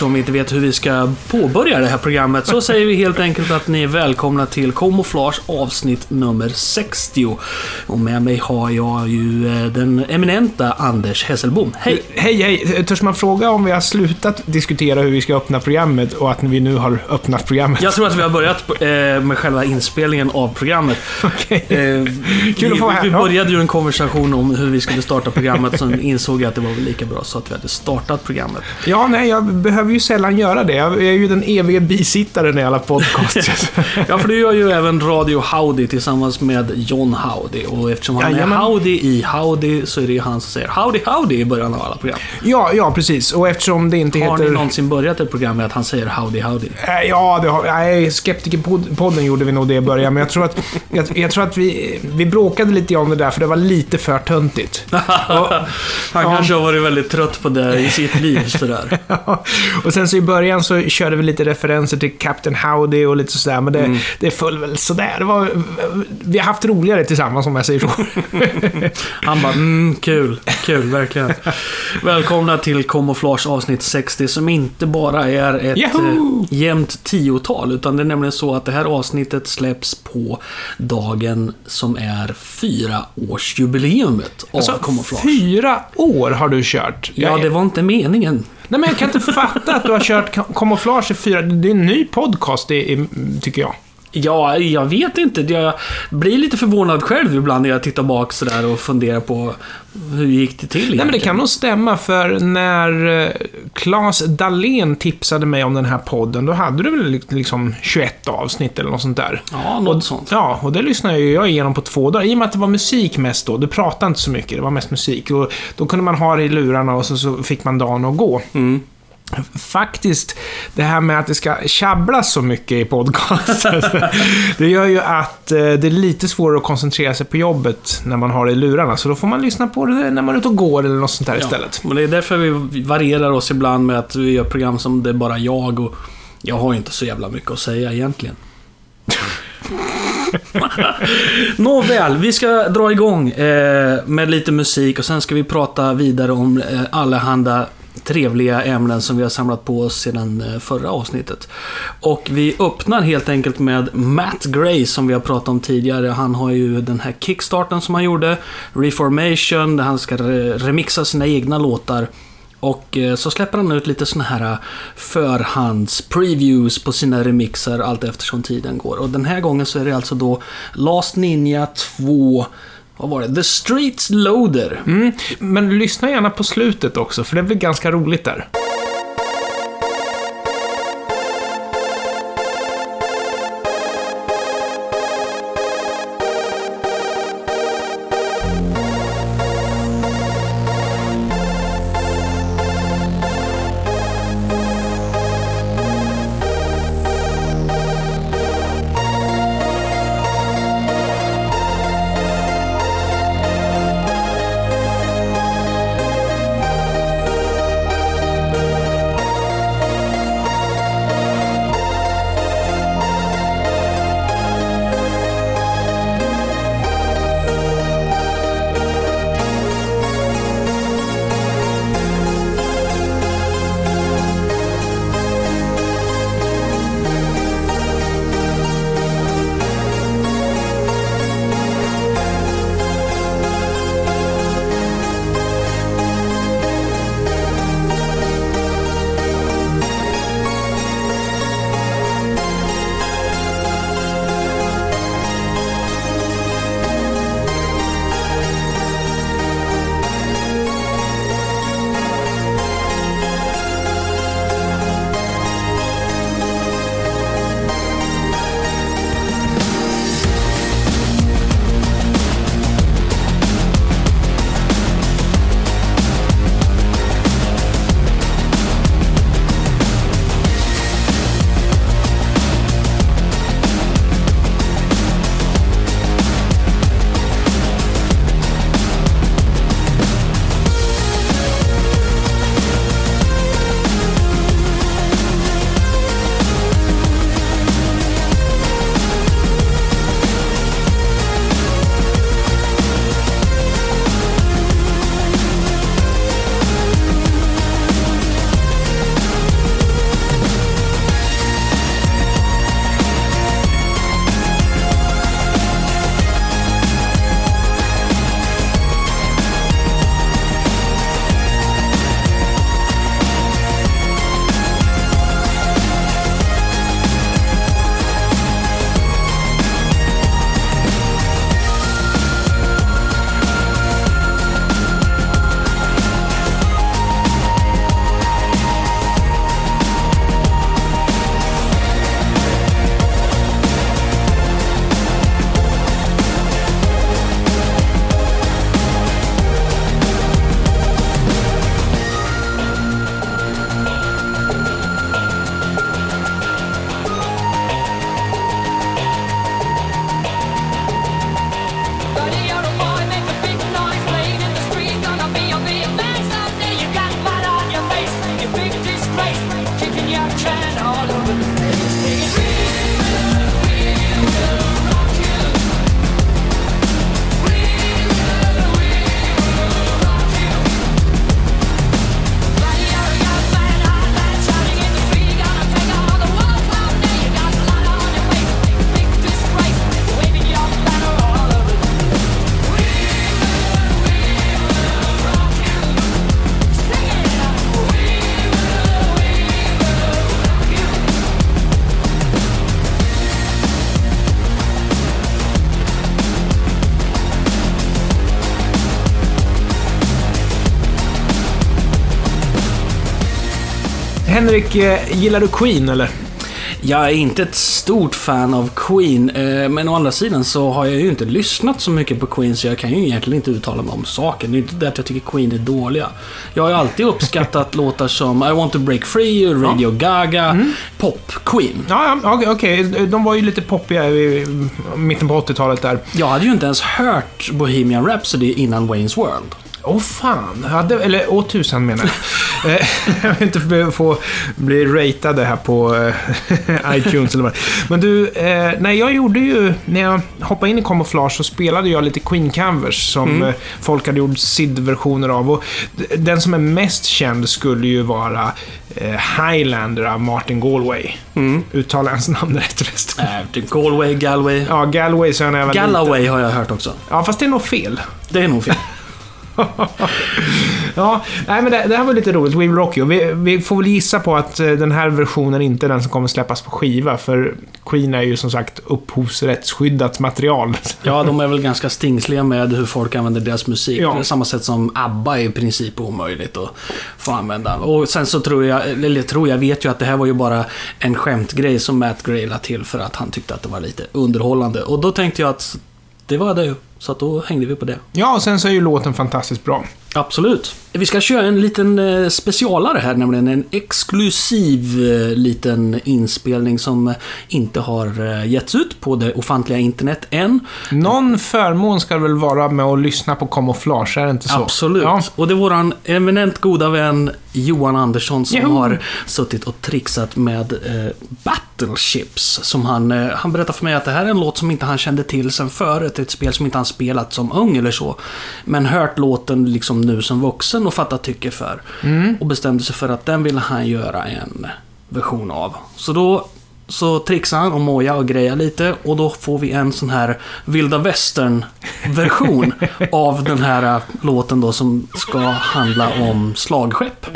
eftersom vi inte vet hur vi ska påbörja det här programmet så säger vi helt enkelt att ni är välkomna till Camouflage avsnitt nummer 60. Och med mig har jag ju eh, den eminenta Anders Hesselbom. Hej! Hej, hej. Törs man fråga om vi har slutat diskutera hur vi ska öppna programmet och att vi nu har öppnat programmet? Jag tror att vi har börjat eh, med själva inspelningen av programmet. Okej. Eh, Kul att få vara här. vi, vi Ja. började ju en konversation om hur vi skulle starta programmet, sen insåg jag att det var väl lika bra så att vi hade startat programmet. Ja, nej, jag behöver ju sällan göra det. Jag är ju den eviga bisittaren i alla podcasts. Ja, för du gör ju även Radio Howdy tillsammans med John Howdy. Och eftersom han Jajamän. är Howdy i Howdy så är det ju han som säger Howdy Howdy i början av alla program. ja, ja, precis. Och eftersom det inte Har heter... ni någonsin börjat ett program med att han säger Howdy Howdy? Eh, Ja, det har, nej, Skeptikerpodden gjorde vi nog det i början, men jag tror att, jag, jag tror att vi, vi bråkade lite om det där, för det var lite för töntigt. Han Ja. kanske har varit väldigt trött på det i sitt liv sådär. och sen så i början så körde vi lite referenser till Captain Howdy och lite sådär, men det, Mm. det föll väl sådär. Det var, vi har haft roligare tillsammans om jag säger så. Han bara mm, kul, kul, verkligen. Välkomna till Camouflage avsnitt 60 som inte bara är ett Yahoo! eh, jämnt tiotal. Utan det är nämligen så att det här avsnittet släpps på dagen som är fyra årsjubileumet av Alltså, Camouflage. fyra år har du kört. Ja, det var inte meningen. Nej, men jag kan inte fatta att du har kört kamouflage i fyra... Det är en ny podcast, det är, tycker jag. Ja, jag vet inte. Jag blir lite förvånad själv ibland när jag tittar bak sådär och funderar på hur gick det till Nej, men det egentligen? kan nog stämma, för när eh, Claes Dahlén tipsade mig om den här podden, då hade du väl liksom 21 avsnitt eller något sånt där. Ja, något sånt. Ja, och det lyssnade jag igenom på två dagar. I och med att det var musik mest då. Du pratade inte så mycket, det var mest musik. Och då kunde man ha det i lurarna och så, så fick man dagen att gå. Mm. Faktiskt, det här med att det ska tjabblas så mycket i podcast. det gör ju att eh, det är lite svårare att koncentrera sig på jobbet när man har det i lurarna. Så då får man lyssna på det när man är ute och går eller något sånt där istället. Men det är därför vi varierar oss ibland med att vi gör program som det är bara jag och jag har ju inte så jävla mycket att säga egentligen. Nåväl, vi ska dra igång eh, med lite musik och sen ska vi prata vidare om eh, allehanda trevliga ämnen som vi har samlat på oss sedan eh, förra avsnittet. Och vi öppnar helt enkelt med Matt Gray som vi har pratat om tidigare. Han har ju den här kickstarten som han gjorde, Reformation, där han ska remixa sina egna låtar. Och eh, så släpper han ut lite såna här eh, förhands-previews på sina remixer allt eftersom tiden går. Och den här gången så är det alltså då Last Ninja 2, vad var det? The Streets Loader. Mm, men lyssna gärna på slutet också, för det blir ganska roligt där. Henrik, eh, gillar du Queen eller? Jag är inte ett stort fan av Queen, eh, men å andra sidan så har jag ju inte lyssnat så mycket på Queen så jag kan ju egentligen inte uttala mig om saken. Det är inte det att jag tycker Queen är dåliga. Jag har ju alltid uppskattat låtar som I want to break free, Radio Gaga, pop-Queen. Ja, ja okej. okej. De var ju lite poppiga i mitten på 80-talet där. Jag hade ju inte ens hört Bohemian Rhapsody innan Wayne's World. Åh oh, fan, hade, eller åh tusan menar jag. Eh, jag vill inte få bli ratade här på eh, iTunes eller vad Men du, eh, nej jag gjorde ju, när jag hoppade in i Camouflage så spelade jag lite Queen Canvers som mm. folk hade gjort SID-versioner av. Och den som är mest känd skulle ju vara Highlander av Martin Galway. Mm. Uttalar jag hans namn rätt förresten? Äh, Galway, Galway. Ja, Galway så jag var Galloway liten. har jag hört också. Ja, fast det är nog fel. Det är nog fel. ja, nej men det, det, här var lite roligt. We Will Rock You. Vi, vi, får väl gissa på att eh, den här versionen inte är den som kommer släppas på skiva, för Queen är ju som sagt upphovsrättsskyddat material. ja, de är väl ganska stingsliga med hur folk använder deras musik. Ja. På samma sätt som ABBA är i princip omöjligt att få använda. Och sen så tror jag, eller tror jag, vet ju att det här var ju bara en skämtgrej som Matt Gray la till för att han tyckte att det var lite underhållande. Och då tänkte jag att det var det ju. Så att då hängde vi på det. Ja, och sen så är ju låten fantastiskt bra. Absolut. Vi ska köra en liten eh, specialare här, nämligen en exklusiv eh, liten inspelning som inte har eh, getts ut på det ofantliga internet än. Någon förmån ska det väl vara med att lyssna på Camouflage, är det inte så? Absolut. Ja. Och det är våran eminent goda vän Johan Andersson som Juhu. har suttit och trixat med eh, Battleships. Som han, eh, han berättade för mig att det här är en låt som inte han kände till sen förut. Ett spel som inte han spelat som ung eller så. Men hört låten liksom nu som vuxen och fattat tycke för. Mm. Och bestämde sig för att den ville han göra en version av. Så då så trixar han och moja och grejar lite och då får vi en sån här vilda västern-version av den här låten då som ska handla om slagskepp.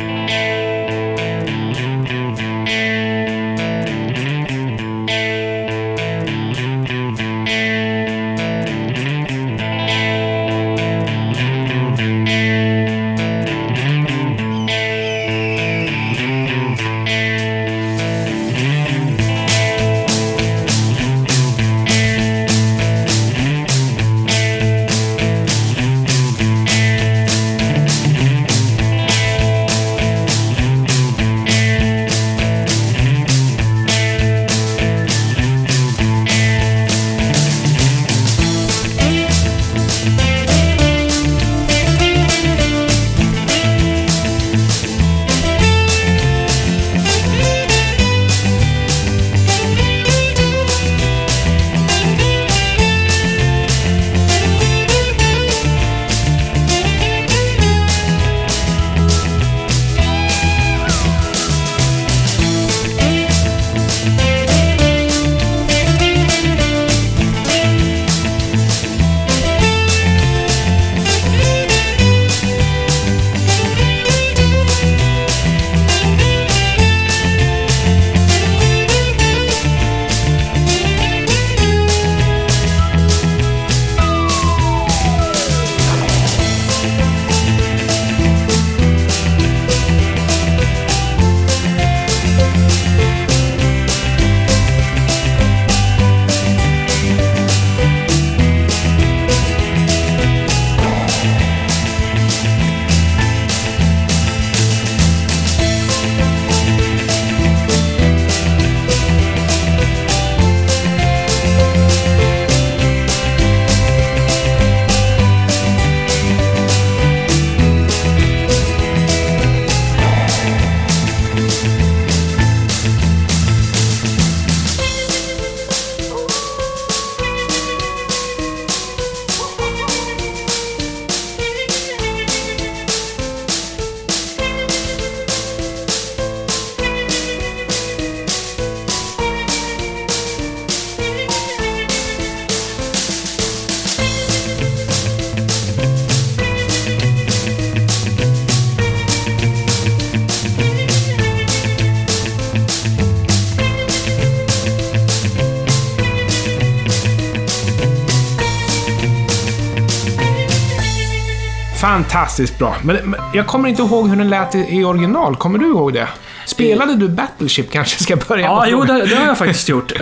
Fantastiskt bra. Men, men, jag kommer inte ihåg hur den lät i, i original. Kommer du ihåg det? Spelade du Battleship kanske ska börja Ja, jo, det, det har jag faktiskt gjort. Eh,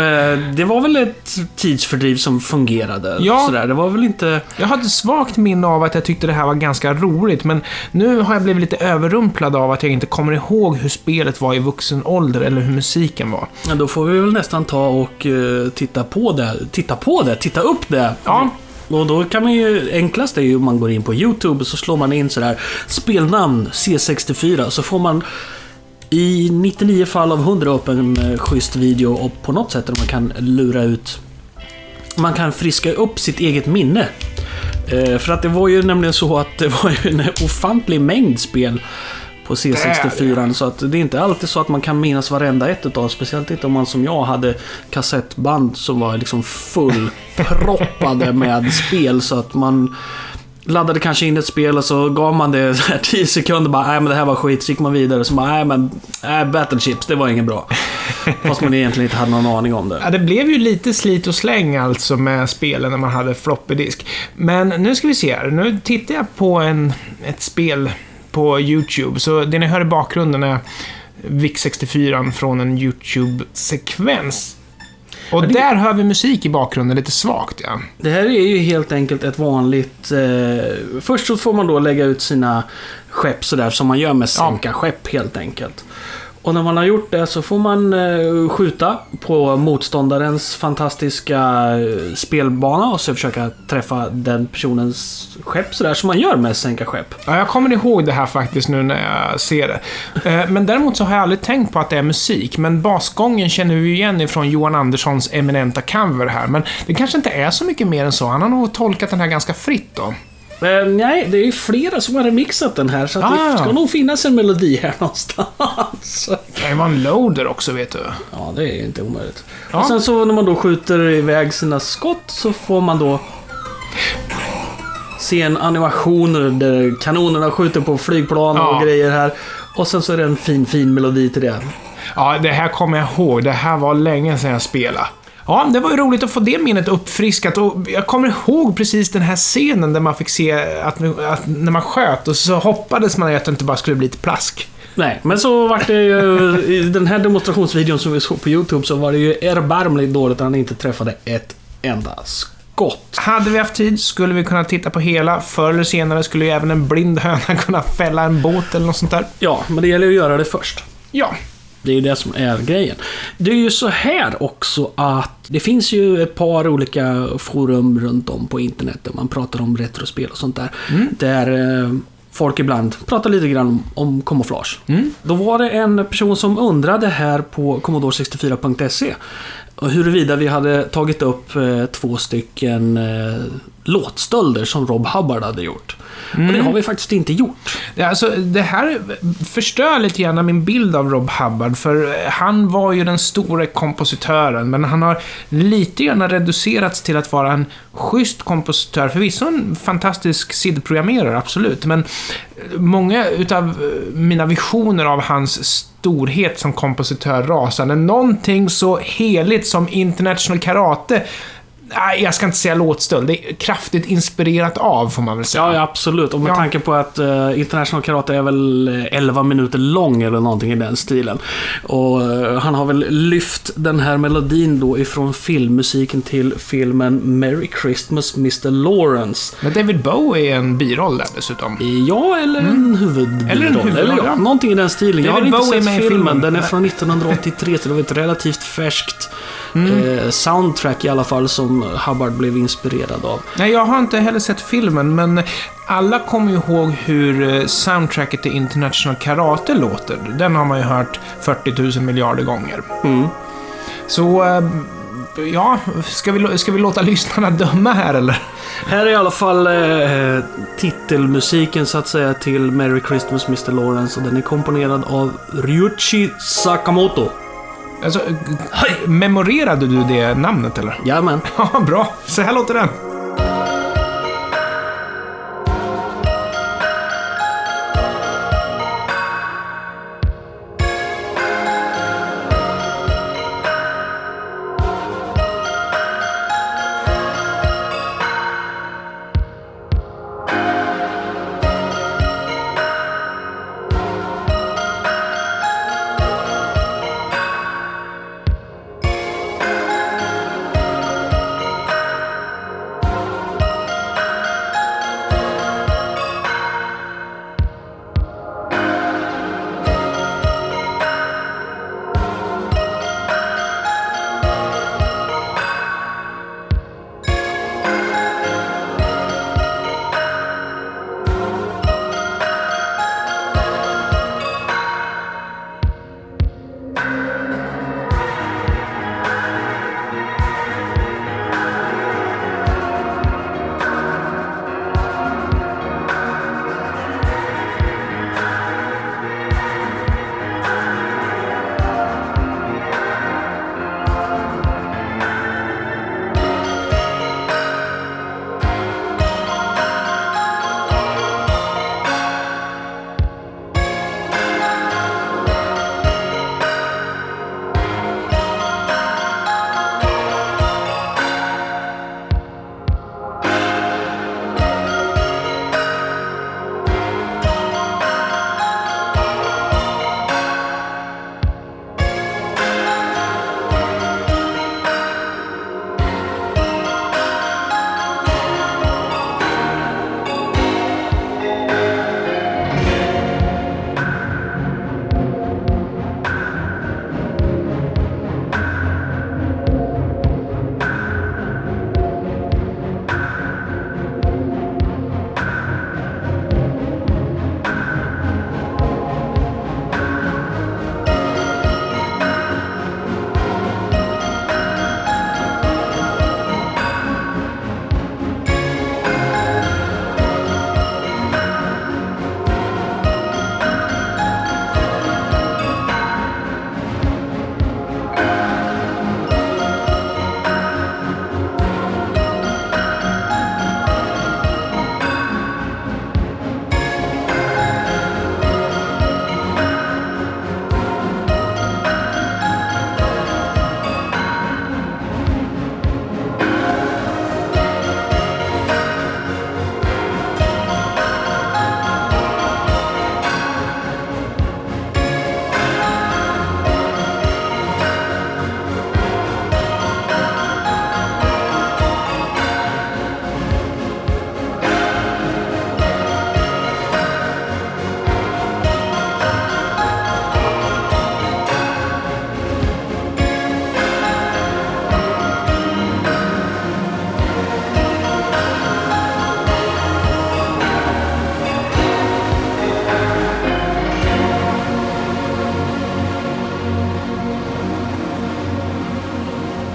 Det var väl ett tidsfördriv som fungerade. Ja. Sådär. Det var väl inte... Jag har ett svagt minne av att jag tyckte det här var ganska roligt, men nu har jag blivit lite överrumplad av att jag inte kommer ihåg hur spelet var i vuxen ålder eller hur musiken var. Ja, då får vi väl nästan ta och eh, titta på det. Titta på det, titta upp det. Ja. Och då kan man ju, enklast är ju om man går in på YouTube och så slår man in sådär spelnamn C64 så får man i 99 fall av 100 upp en eh, schysst video och på något sätt där man kan lura ut man kan friska upp sitt eget minne. Eh, för att det var ju nämligen så att det var ju en ofantlig mängd spel på C64. Så att det är inte alltid så att man kan minnas varenda ett utav. Speciellt inte om man som jag hade kassettband som var liksom fullproppade med spel. Så att man laddade kanske in ett spel och så gav man det så här 10 sekunder bara nej men det här var skit. Så gick man vidare så bara nej men nej, Battleships det var inget bra. Fast man egentligen inte hade någon aning om det. Ja, det blev ju lite slit och släng alltså med spelen när man hade floppy disk. Men nu ska vi se här. Nu tittar jag på en, ett spel på YouTube. Så det ni hör i bakgrunden är VIC-64 från en YouTube-sekvens. Och Ja, det- där hör vi musik i bakgrunden lite svagt, ja. Det här är ju helt enkelt ett vanligt... Eh, först så får man då lägga ut sina skepp sådär som man gör med sänka skepp helt enkelt. Och när man har gjort det så får man eh, skjuta på motståndarens fantastiska eh, spelbana och så försöka träffa den personens skepp sådär som man gör med sänka skepp. Ja, jag kommer ihåg det här faktiskt nu när jag ser det. Eh, men däremot så har jag aldrig tänkt på att det är musik. Men basgången känner vi ju igen ifrån Johan Anderssons eminenta cover här. Men det kanske inte är så mycket mer än så. Han har nog tolkat den här ganska fritt då. Eh, nej, det är ju flera som har remixat den här så Ah. det ska nog finnas en melodi här någonstans. Det kan ju vara en loader också, vet du. Ja, det är inte omöjligt. Ja. Och sen så när man då skjuter iväg sina skott så får man då se en animation där kanonerna skjuter på flygplan Ja. och grejer här. Och sen så är det en fin, fin melodi till det. Ja, det här kommer jag ihåg. Det här var länge sedan jag spelade. Ja, det var ju roligt att få det minnet uppfriskat och jag kommer ihåg precis den här scenen där man fick se att, att när man sköt och så hoppades man ju att det inte bara skulle bli ett plask. Nej, men så var det ju... I den här demonstrationsvideon som vi såg på YouTube så var det ju erbarmligt dåligt att han inte träffade ett enda skott. Hade vi haft tid skulle vi kunna titta på hela. Förr eller senare skulle ju även en blind höna kunna fälla en båt eller något sånt där. Ja, men det gäller ju att göra det först. Ja. Det är ju det som är grejen. Det är ju så här också att det finns ju ett par olika forum runt om på internet där man pratar om retrospel och sånt där. Där eh, folk ibland pratar lite grann om, om kamouflage. Då var det en person som undrade här på commodore64.se och huruvida vi hade tagit upp eh, två stycken eh, låtstölder som Rob Hubbard hade gjort. Och det har vi faktiskt inte gjort. Alltså, det här förstör lite grann min bild av Rob Hubbard, för han var ju den stora kompositören, men han har lite grann reducerats till att vara en schysst kompositör. Förvisso en fantastisk SID-programmerare, absolut, men många utav mina visioner av hans storhet som kompositör rasar. När någonting så heligt som International Karate Nej, jag ska inte säga låtstöld. Det är kraftigt inspirerat av, får man väl säga. Ja, ja absolut. Och med Ja. tanke på att uh, International Karate är väl eh, 11 minuter lång eller någonting i den stilen. Och eh, han har väl lyft den här melodin då ifrån filmmusiken till filmen Merry Christmas Mr. Lawrence. Men David Bowie är en biroll där dessutom. Ja, eller en huvudroll. Eller en huvudroll, Eller ja, någonting i den stilen. jag har David inte Bowie sett med i filmen. filmen. Den är från 1983, så det var ett relativt färskt Mm. eh, soundtrack i alla fall som Hubbard blev inspirerad av. Nej, jag har inte heller sett filmen, men alla kommer ju ihåg hur eh, soundtracket till International Karate låter. Den har man ju hört 40 000 miljarder gånger. Mm. Så, eh, ja, ska vi, ska vi låta lyssnarna döma här eller? Här är i alla fall eh, titelmusiken så att säga till Merry Christmas Mr. Lawrence och den är komponerad av Ryuichi Sakamoto. Alltså, memorerade du det namnet eller? Jajamän. Ja, bra. Så här låter den.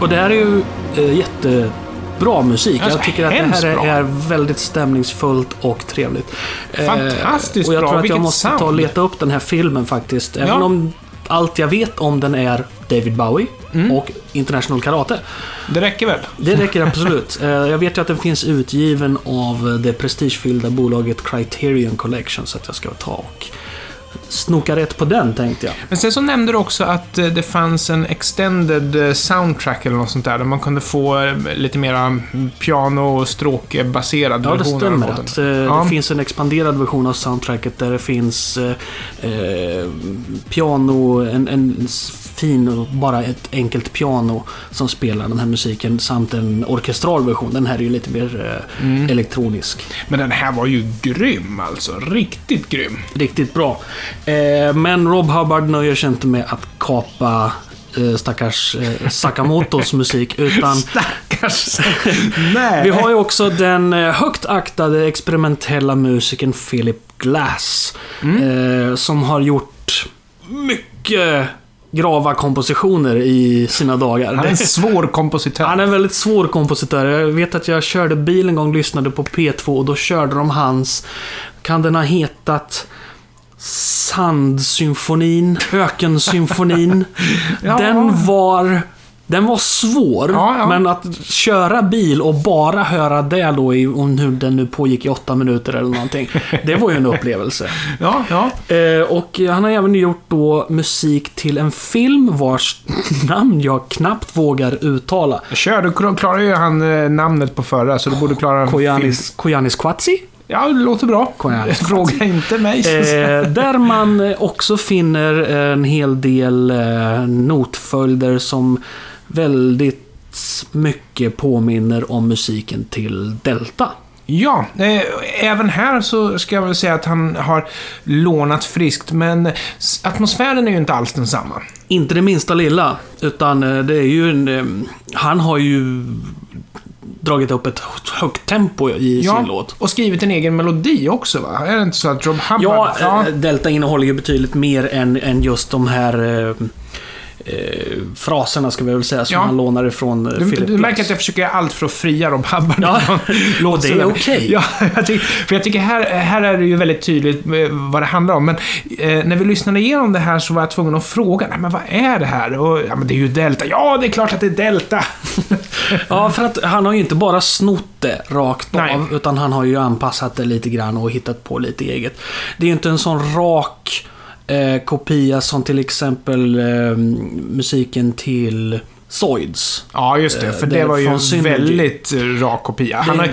Och det här är ju eh, jättebra musik. Alltså, jag tycker att det här är, är väldigt stämningsfullt och trevligt. Eh, Fantastiskt Och jag bra. tror att jag Vilket måste ta och sound. leta upp den här filmen faktiskt. Även Ja. om allt jag vet om den är David Bowie Mm. och International Karate. Det räcker väl? Det räcker absolut. Eh, Jag vet ju att den finns utgiven av det prestigefyllda bolaget Criterion Collection, så att jag ska ta och snoka rätt på den, tänkte jag. Men sen så nämnde du också att eh, det fanns en extended eh, soundtrack eller något sånt där, där man kunde få eh, lite mera mm, piano och stråkbaserad Ja, det version av stämmer. låten. Att, Ja. Det finns en expanderad version av soundtracket där det finns eh, piano, en, en fin och bara ett enkelt piano som spelar den här musiken samt en orkestral version. Den här är ju lite mer eh, Mm. elektronisk. Men den här var ju grym alltså. Riktigt grym. Riktigt bra. Eh, men Rob Hubbard nöjer sig inte med att kapa eh, stackars Sakamotos musik utan Stackars. Nej. Vi har ju också den högt aktade experimentella musikern Philip Glass. Eh, som har gjort mycket grava kompositioner i sina dagar. Han är en svår kompositör. Han är en väldigt svår kompositör. Jag vet att jag körde bil en gång och lyssnade på P2 och då körde de hans... Kan den ha hetat... Sandsymfonin? Ökensymfonin? Ja. Den var... Den var svår, Ja, ja. men att köra bil och bara höra det då i, om hur den nu pågick i åtta minuter eller någonting. Det var ju en upplevelse. Ja, ja. Eh, och han har även gjort då musik till en film vars namn jag knappt vågar uttala. Kör, du klarar ju han eh, namnet på förra, så du borde klara. Koyanis, Koyanis Kwatsi. Ja, det låter bra. Fråga inte mig. Eh, där man eh, också finner en hel del eh, notföljder som väldigt mycket påminner om musiken till Delta. Ja, eh, även här så ska jag väl säga att han har lånat friskt, men atmosfären är ju inte alls densamma. Inte det minsta lilla, utan eh, det är ju en... eh, Han har ju dragit upp ett högt tempo i Ja, sin låt. och skrivit en egen melodi också va? Är det inte så att Rob Hubbard... Ja, eh, Delta innehåller ju betydligt mer än, än just de här eh, eh, fraserna, ska vi väl säga, som Ja. han lånar ifrån eh, Du, Philip du märker att jag försöker göra allt för att fria Rob Hubbard. Ja, och det är okej. Ja, jag tycker, för jag tycker här, här är det ju väldigt tydligt eh, vad det handlar om. Men eh, när vi lyssnade igenom det här så var jag tvungen att fråga, Nej, men vad är det här? Och, ja, men det är ju Delta. Ja, det är klart att det är Delta! Ja, för att han har ju inte bara snott det rakt Nej. av, utan han har ju anpassat det lite grann och hittat på lite eget. Det är ju inte en sån rak eh, kopia som till exempel eh, musiken till Zoids. Ja, just det. Eh, För det det var ju en Synergy. väldigt eh, rak kopia. Han har,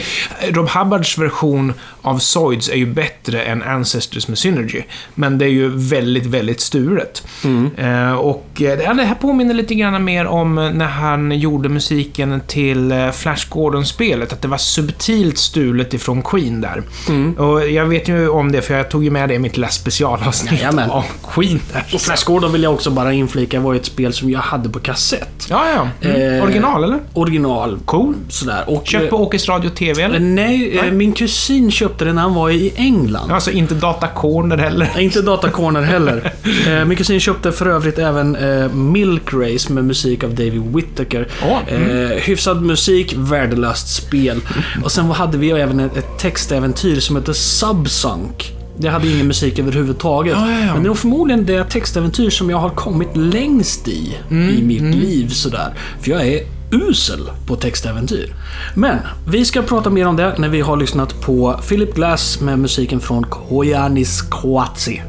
Rob Hubbards version av Zoids är ju bättre än Ancestors med Synergy. Men det är ju väldigt, väldigt sturet. Mm. Eh, och det här påminner lite grann mer om när han gjorde musiken till Flash Gordon-spelet. Att det var subtilt stulet ifrån Queen där. Mm. Och jag vet ju om det, för jag tog ju med det i mitt lilla specialavsnitt om Queen där. Och Flash Gordon vill jag också bara inflika var ju ett spel som jag hade på kassett. Ja, ja. Mm. Eh, Original, eller? Original. Cool. Sådär. Och, Köpt på Åkes Radio TV, eh, eller? nej, eh, Nej. min kusin köpte den när han var i England. Alltså inte Data Corner heller. Nej, Inte Data Corner heller. Eh, min kusin köpte för övrigt även eh, Milk Race med musik av David Whittaker. Åh, mm. eh, hyfsad musik, värdelöst spel. Och sen hade vi även ett, ett textäventyr som hette Subsunk. Det hade ingen musik överhuvudtaget. Ja, ja, ja. Men det är nog förmodligen det textäventyr som jag har kommit längst i, Mm, i mitt liv sådär. För jag är usel på textäventyr. Men vi ska prata mer om det när vi har lyssnat på Philip Glass med musiken från Koyanis Kwatsi.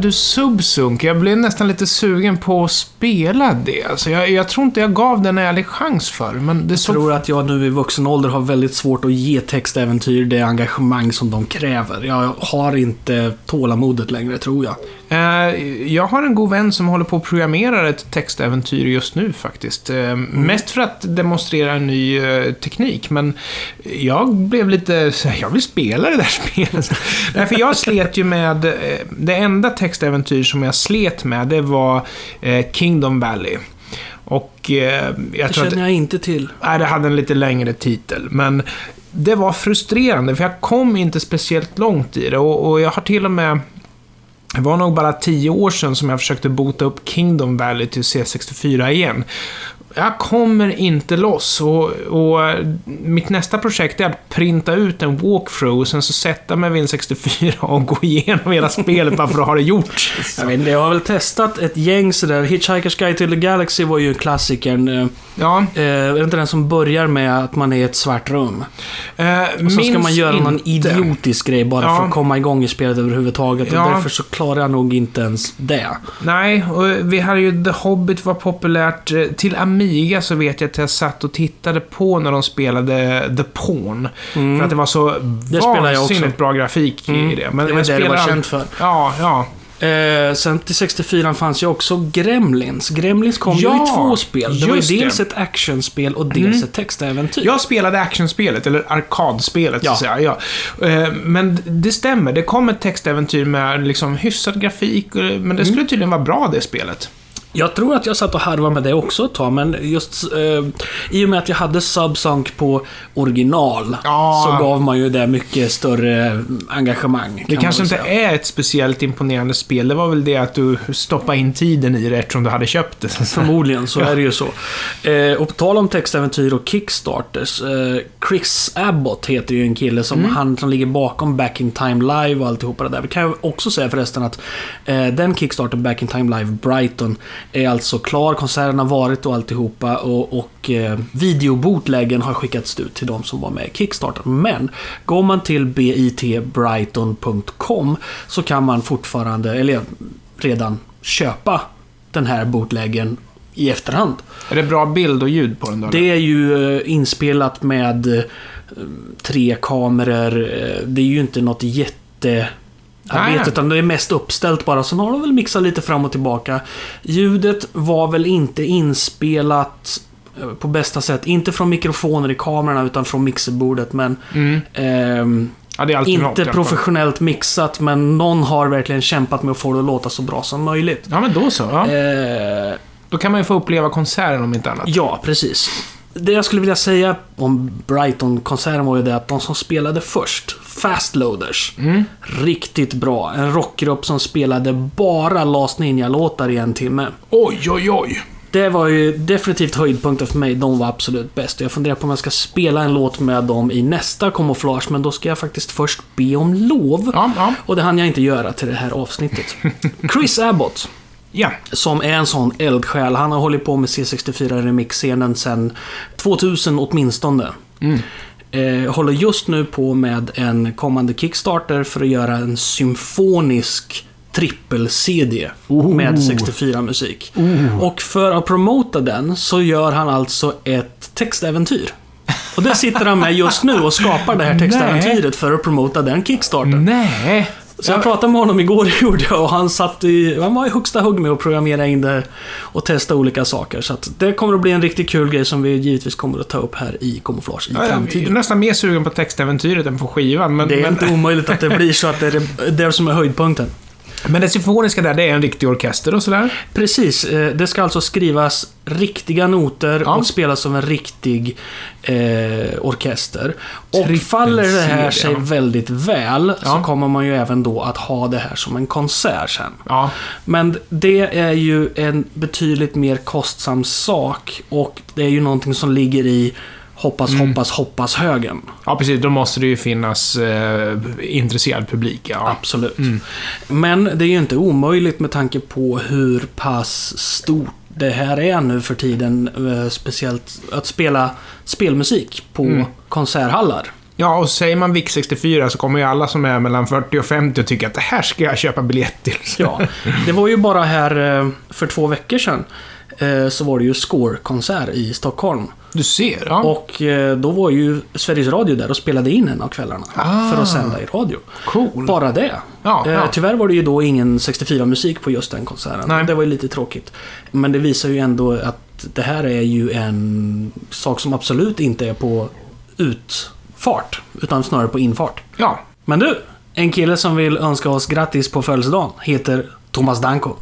Du, Subsunk. Jag blev nästan lite sugen på att spela det. Alltså, jag, jag tror inte jag gav den en ärlig chans för. Men det Jag såg... tror att jag nu i vuxen ålder har väldigt svårt att ge textäventyr det engagemang som de kräver. Jag har inte tålamodet längre, tror jag. Eh, jag har en god vän som håller på att programmera ett textäventyr just nu faktiskt. Eh, Mest för att demonstrera en ny eh, teknik, men jag blev lite jag vill spela det där spelet. Nej, för jag slet ju med, det enda textäventyr som jag slet med, det var Kingdom Valley. Och eh, jag Det tror att känner jag inte till. Nej, det hade en lite längre titel, men det var frustrerande för jag kom inte speciellt långt i det och, och jag har till och med det var nog bara tio år sedan som jag försökte bota upp Kingdom Valley till C64 igen. Jag kommer inte loss och, och mitt nästa projekt är att printa ut en walkthrough och sen så sätta mig vid en 64 och gå igenom hela spelet bara för att ha det gjort. Jag vet jag har väl testat ett gäng sådär. Hitchhiker's Guide to the Galaxy var ju klassikern. Eh, Ja, är det inte den som börjar med att man är i ett svart rum? eh, Och så ska man göra någon inte. idiotisk grej bara Ja. för att komma igång i spelet överhuvudtaget. Ja. Och därför så klarar jag nog inte ens det. Nej, och vi hade ju The Hobbit var populärt. Eh, Till Amiga så vet jag att jag satt och tittade på när de spelade The Pawn. För att det var så också. vansinnigt bra grafik Mm. i det. Men Det var det det var känt för. Ja, ja. Eh, sen till 64 fanns ju också Gremlins. Gremlins kom ju Ja, i två spel. Det var ju dels det. ett actionspel och dels Mm. ett textäventyr. Jag spelade actionspelet, eller arkadspelet Ja. så att säga. Ja. Eh, Men det stämmer, det kom ett textäventyr med liksom hyfsad grafik, eh, men det skulle tydligen vara bra det spelet. Jag tror att jag satt och harvade med det också ett tag, men just eh, i och med att jag hade Subsunk på original Ja. så gav man ju det mycket större engagemang. Det kan kanske man inte är ett speciellt imponerande spel, det var väl det att du stoppade in tiden i det eftersom du hade köpt det. Förmodligen så är det ju så. Eh, och på tal om textäventyr och Kickstarters. Eh, Chris Abbott heter ju en kille som, Mm. han som ligger bakom Back in Time Live och alltihopa det där. Vi kan ju också säga förresten att eh, den Kickstarter Back in Time Live Brighton är alltså klar. Konserten har varit och alltihopa och, och eh, videobotläggen har skickats ut till de som var med i Kickstarter. Men går man till bitbrighton.com så kan man fortfarande, eller redan köpa den här bootleggen i efterhand. Är det bra bild och ljud på den då? Det är ju eh, inspelat med eh, tre kameror. Eh, Det är ju inte något jätte... Arbete, utan det är mest uppställt bara. Sen har de väl mixat lite fram och tillbaka. Ljudet var väl inte inspelat eh, på bästa sätt. Inte från mikrofoner i kamerorna utan från mixerbordet. Men Mm. ehm, Ja, inte fall. professionellt mixat. Men någon har verkligen kämpat med att få det att låta så bra som möjligt. Ja, men då så. Ja. Eh, Då kan man ju få uppleva konserten om inte annat. Ja, precis. Det jag skulle vilja säga om Brighton-konserten var ju det att de som spelade först, Fastloaders, Mm. riktigt bra. En rockgrupp som spelade bara Last Ninja-låtar i en timme. Oj, oj, oj. Det var ju definitivt höjdpunkten för mig. De var absolut bäst. Jag funderar på om jag ska spela en låt med dem i nästa kamouflage, men då ska jag faktiskt först be om lov. Ja, ja. Och det hann jag inte göra till det här avsnittet. Chris Abbott, Ja. som är en sån eldsjäl. Han har hållit på med C64 Remix-scenen sedan 2000 åtminstone. Mm. Eh, håller just nu på med en kommande Kickstarter för att göra en symfonisk trippel-CD med 64-musik. Och för att promota den så gör han alltså ett textäventyr. Och det sitter han med just nu och skapar det här textäventyret för att promota den Kickstarten. Nej. Så jag pratade med honom igår gjorde jag och han satt i, han var i högsta hugg med att programmera in det och testa olika saker. Så att det kommer att bli en riktigt kul grej som vi givetvis kommer att ta upp här i Kamouflage i Jag är framtiden. nästan mer sugen på textäventyret än på skivan. Men, Det är men, inte omöjligt att det blir så att det är det som är höjdpunkten. Men det symfoniska där, det är en riktig orkester och sådär. Precis, eh, det ska alltså skrivas riktiga noter Ja. och spelas av en riktig eh, orkester. Och Trippel faller det här sig väldigt väl så Ja. kommer man ju även då att ha det här som en konsert sen. Ja. Men det är ju en betydligt mer kostsam sak och det är ju någonting som ligger i hoppas, Mm. hoppas, hoppas högen. ja, precis. Då måste det ju finnas eh, intresserad publik. Ja. Absolut. Mm. Men det är ju inte omöjligt med tanke på hur pass stort det här är nu för tiden. eh, Speciellt att spela spelmusik på Mm. konserthallar. Ja, och säger man VIC 64 så kommer ju alla som är mellan 40 och 50 och tycka att det här ska jag köpa biljett till. Ja, det var ju bara här eh, för två veckor sedan. eh, Så var det ju Score-konsert i Stockholm. Du ser, ja. Och eh, då var ju Sveriges Radio där och spelade in en av kvällarna. Ah. För att sända i radio. cool. Bara det. Ja, Eh, ja. Tyvärr var det ju då ingen 64-musik på just den konserten. Nej. Det var ju lite tråkigt. Men det visar ju ändå att det här är ju en sak som absolut inte är på utfart. Utan snarare på infart. Ja. Men du! En kille som vill önska oss grattis på födelsedagen heter Thomas Danko.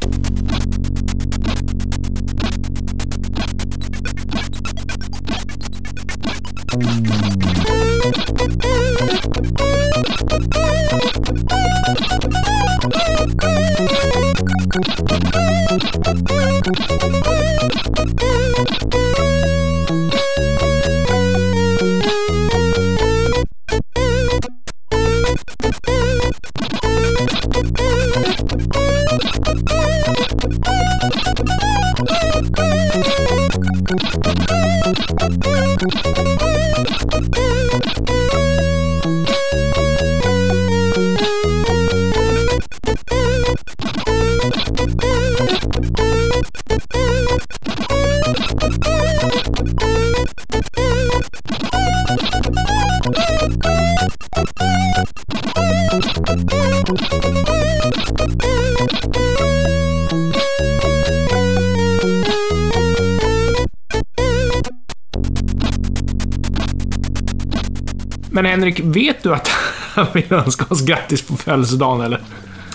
Men Henrik, vet du att han vill önska oss grattis på födelsedagen eller?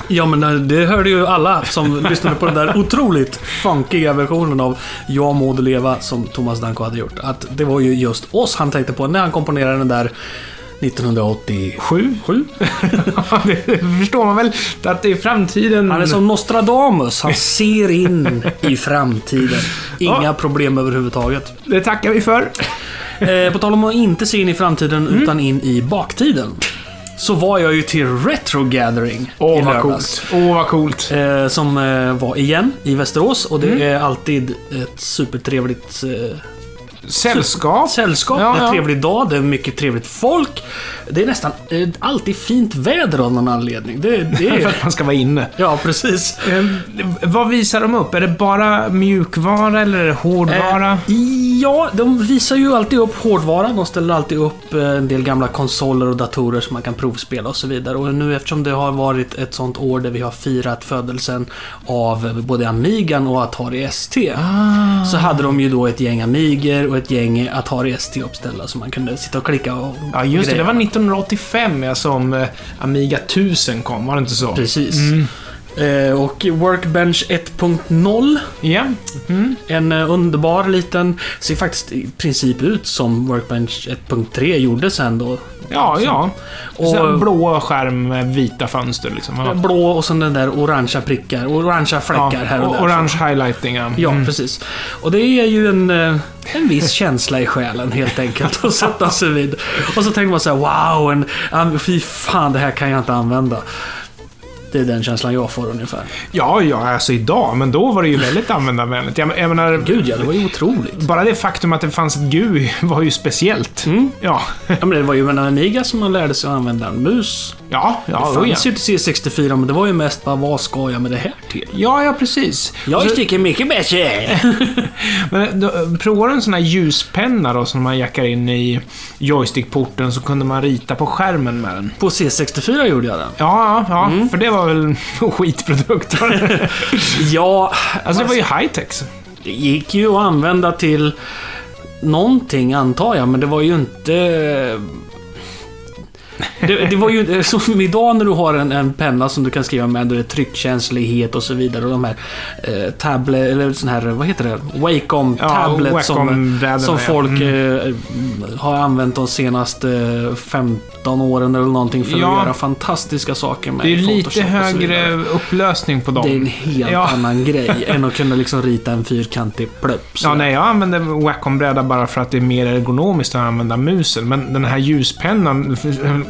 Ja, men det hörde ju alla som lyssnade på den där otroligt funkiga versionen av Jag må leva som Thomas Danko hade gjort. Att det var ju just oss han tänkte på när han komponerade den där 1987. Sju? Ja, det förstår man väl. Att det är framtiden... Han är som Nostradamus. Han ser in i framtiden. Inga Ja. problem överhuvudtaget. Det tackar vi för. Eh, på tal om att inte se in i framtiden utan in i baktiden. Så var jag ju till Retro Gathering Åh, i vad lördags. Åh, vad coolt. Eh, som eh, var igen i Västerås och det är alltid ett supertrevligt eh, Sällskap. sällskap. Ja, är en ja. trevlig dag, det är mycket trevligt folk. Det är nästan eh, alltid fint väder av någon anledning. Det, det För är... att man ska vara inne. ja, precis. Eh, vad visar de upp? Är det bara mjukvara eller är det hårdvara? Eh, ja, de visar ju alltid upp hårdvara. De ställer alltid upp eh, en del gamla konsoler och datorer som man kan provspela och så vidare. Och nu eftersom det har varit ett sånt år där vi har firat födelsen av både Amigan och Atari ST. Ah. Så hade de ju då ett gäng Amigor och ett gäng Atari ST uppställda som man kunde sitta och klicka och Ja, just det. Det var 1985 ja, som eh, Amiga 1000 kom, var det inte så? Precis. Mm. Eh, och Workbench 1.0 Ja. Mm. En eh, underbar liten, ser faktiskt i princip ut som Workbench 1.3 gjorde sen då. Ja, ja. Och- Och, en blå skärm med vita fönster liksom. Ja. Blå och sen den där orangea prickar, orangea fläckar här och och där. Orange highlighting, ja. Ja, Mm. precis. Och det är ju en, eh, en viss känsla i själen helt enkelt att sätta sig vid. Och så tänker man så här: wow, en, fy fan det här kan jag inte använda. Det är den känslan jag får ungefär. Ja, ja, alltså idag. Men då var det ju väldigt användarvänligt. Jag, jag menar, Gud ja, det var ju otroligt. bara det faktum att det fanns ett GUI var ju speciellt. Mm. Ja, Ja, men det var ju med Amiga som man lärde sig att använda en mus. ja, ja. det oh, ja. fanns ju till C64, men det var ju mest bara vad ska jag med det här till? Ja, ja, precis. Jag tycker mycket bättre. Men då, provar du en sån här ljuspenna då, som man jackar in i joystickporten, så kunde man rita på skärmen med den. På C64 gjorde jag det. Ja, ja, ja. Mm. För det var väl en skitprodukt. Ja, alltså, det var ju high-tech. det gick ju att använda till någonting antar jag, men det var ju inte... Det, det var ju som idag när du har en, en penna som du kan skriva med, då är det tryckkänslighet och så vidare. Och de här eh, tablet, eller sån här, vad heter det? Wacom Ja, tablet som, Wacom-brädorna, som ja. folk Mm. eh, har använt de senaste 15 åren eller någonting för Ja. att göra fantastiska saker med Det är Photoshop lite högre upplösning på dem. Det är en helt Ja. annan grej än att kunna liksom rita en fyrkantig plupp. Ja, nej, jag använder Wacom-bräda bara för att det är mer ergonomiskt att använda musen. Men den här ljuspennan,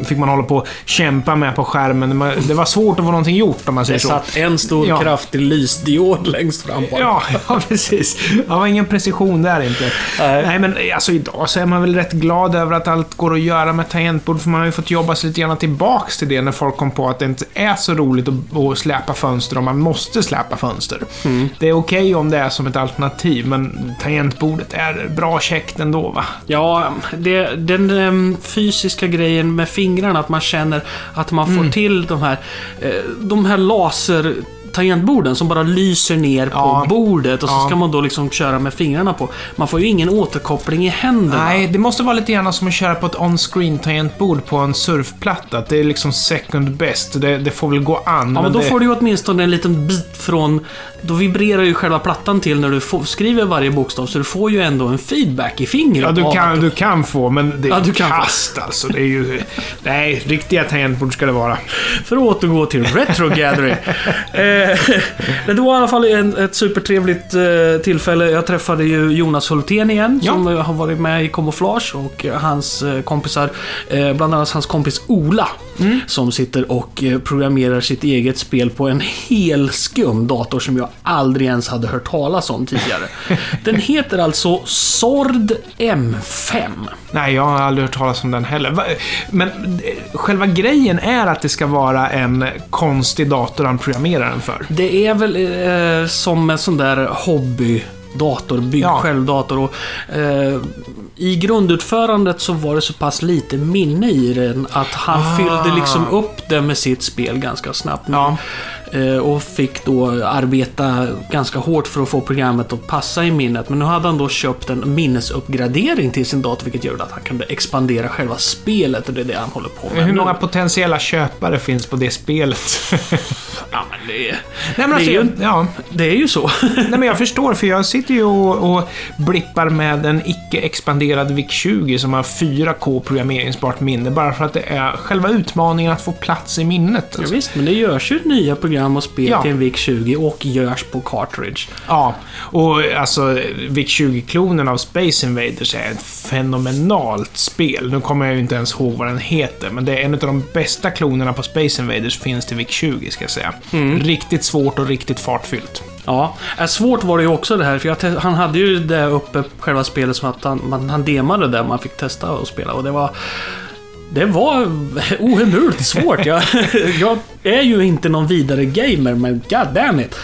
fick man hålla på och kämpa med på skärmen. Det var svårt att få någonting gjort om man säger Det så. satt en stor Ja. kraftig lysdiod längst fram på Ja, ja, precis. Det var ingen precision där inte. Nej. Nej, men alltså idag så är man väl rätt glad över att allt går att göra med tangentbord, för man har ju fått jobba sig lite grann tillbaks till det när folk kom på att det inte är så roligt att, att släpa fönster om man måste släpa fönster. Mm. Det är okej om det är som ett alternativ, men tangentbordet är bra käckt ändå, va? Ja, det, den em, fysiska grejen med fingrarna, att man känner att man Mm. får till de här, eh, de här laser tangentborden som bara lyser ner på Ja. bordet och så Ja. ska man då liksom köra med fingrarna på. Man får ju ingen återkoppling i händerna. Nej, det måste vara lite grann som att köra på ett on-screen tangentbord på en surfplatta. Att det är liksom second best. Det, det får väl gå an. Ja, men då det... får du ju åtminstone en liten bit från... Då vibrerar ju själva plattan till när du får, skriver varje bokstav, så du får ju ändå en feedback i fingret. Ja, du kan, du kan få, men det är Ja, du kan få. kast alltså. Det är ju... Nej, riktiga tangentbord ska det vara. För att återgå till Retro Gathering. eh, det var i alla fall en, ett supertrevligt eh, tillfälle. Jag träffade ju Jonas Hultén igen, Ja. som eh, har varit med i Camouflage. Och eh, hans eh, kompisar, eh, bland annat hans kompis Ola, Mm. som sitter och eh, programmerar sitt eget spel på en hel skum dator som jag aldrig ens hade hört talas om tidigare. Den heter alltså Sord M5. Nej, jag har aldrig hört talas om den heller. Men eh, själva grejen är att det ska vara en konstig dator han programmerar den för. Det är väl eh, som en sån där hobbydator, bygg Ja. själv-dator. Och, eh, I grundutförandet så var det så pass lite minne i den att han Ah. fyllde liksom upp det med sitt spel ganska snabbt. Ja. Eh, och fick då arbeta ganska hårt för att få programmet att passa i minnet. Men nu hade han då köpt en minnesuppgradering till sin dator vilket gör att han kunde expandera själva spelet och det är det han håller på med Hur många potentiella köpare finns på det spelet? Ja, men det, är- Nej, men Det alltså, är ju- ja. det är ju så. Nej, men jag förstår, för jag sitter ju och, och blippar med en icke-expanderad VIC-20 som har 4K programmeringsbart minne, bara för att det är själva utmaningen att få plats i minnet. Ja, Alltså. visst, men det görs ju nya program och spel Ja. till en VIC-20 och görs på cartridge. Ja, och alltså VIC-20-klonen av Space Invaders är ett fenomenalt spel. Nu kommer jag ju inte ens ihåg vad den heter, men det är en av de bästa klonerna på Space Invaders finns till VIC-20, ska jag säga. Riktigt svårt och riktigt fartfyllt. Ja, äh, svårt var det ju också det här, för han hade ju det uppe, själva spelet, som att han, man, han demade det, man fick testa att spela och det var... Det var ohemult svårt. Jag, jag är ju inte någon vidare gamer, men god damn it.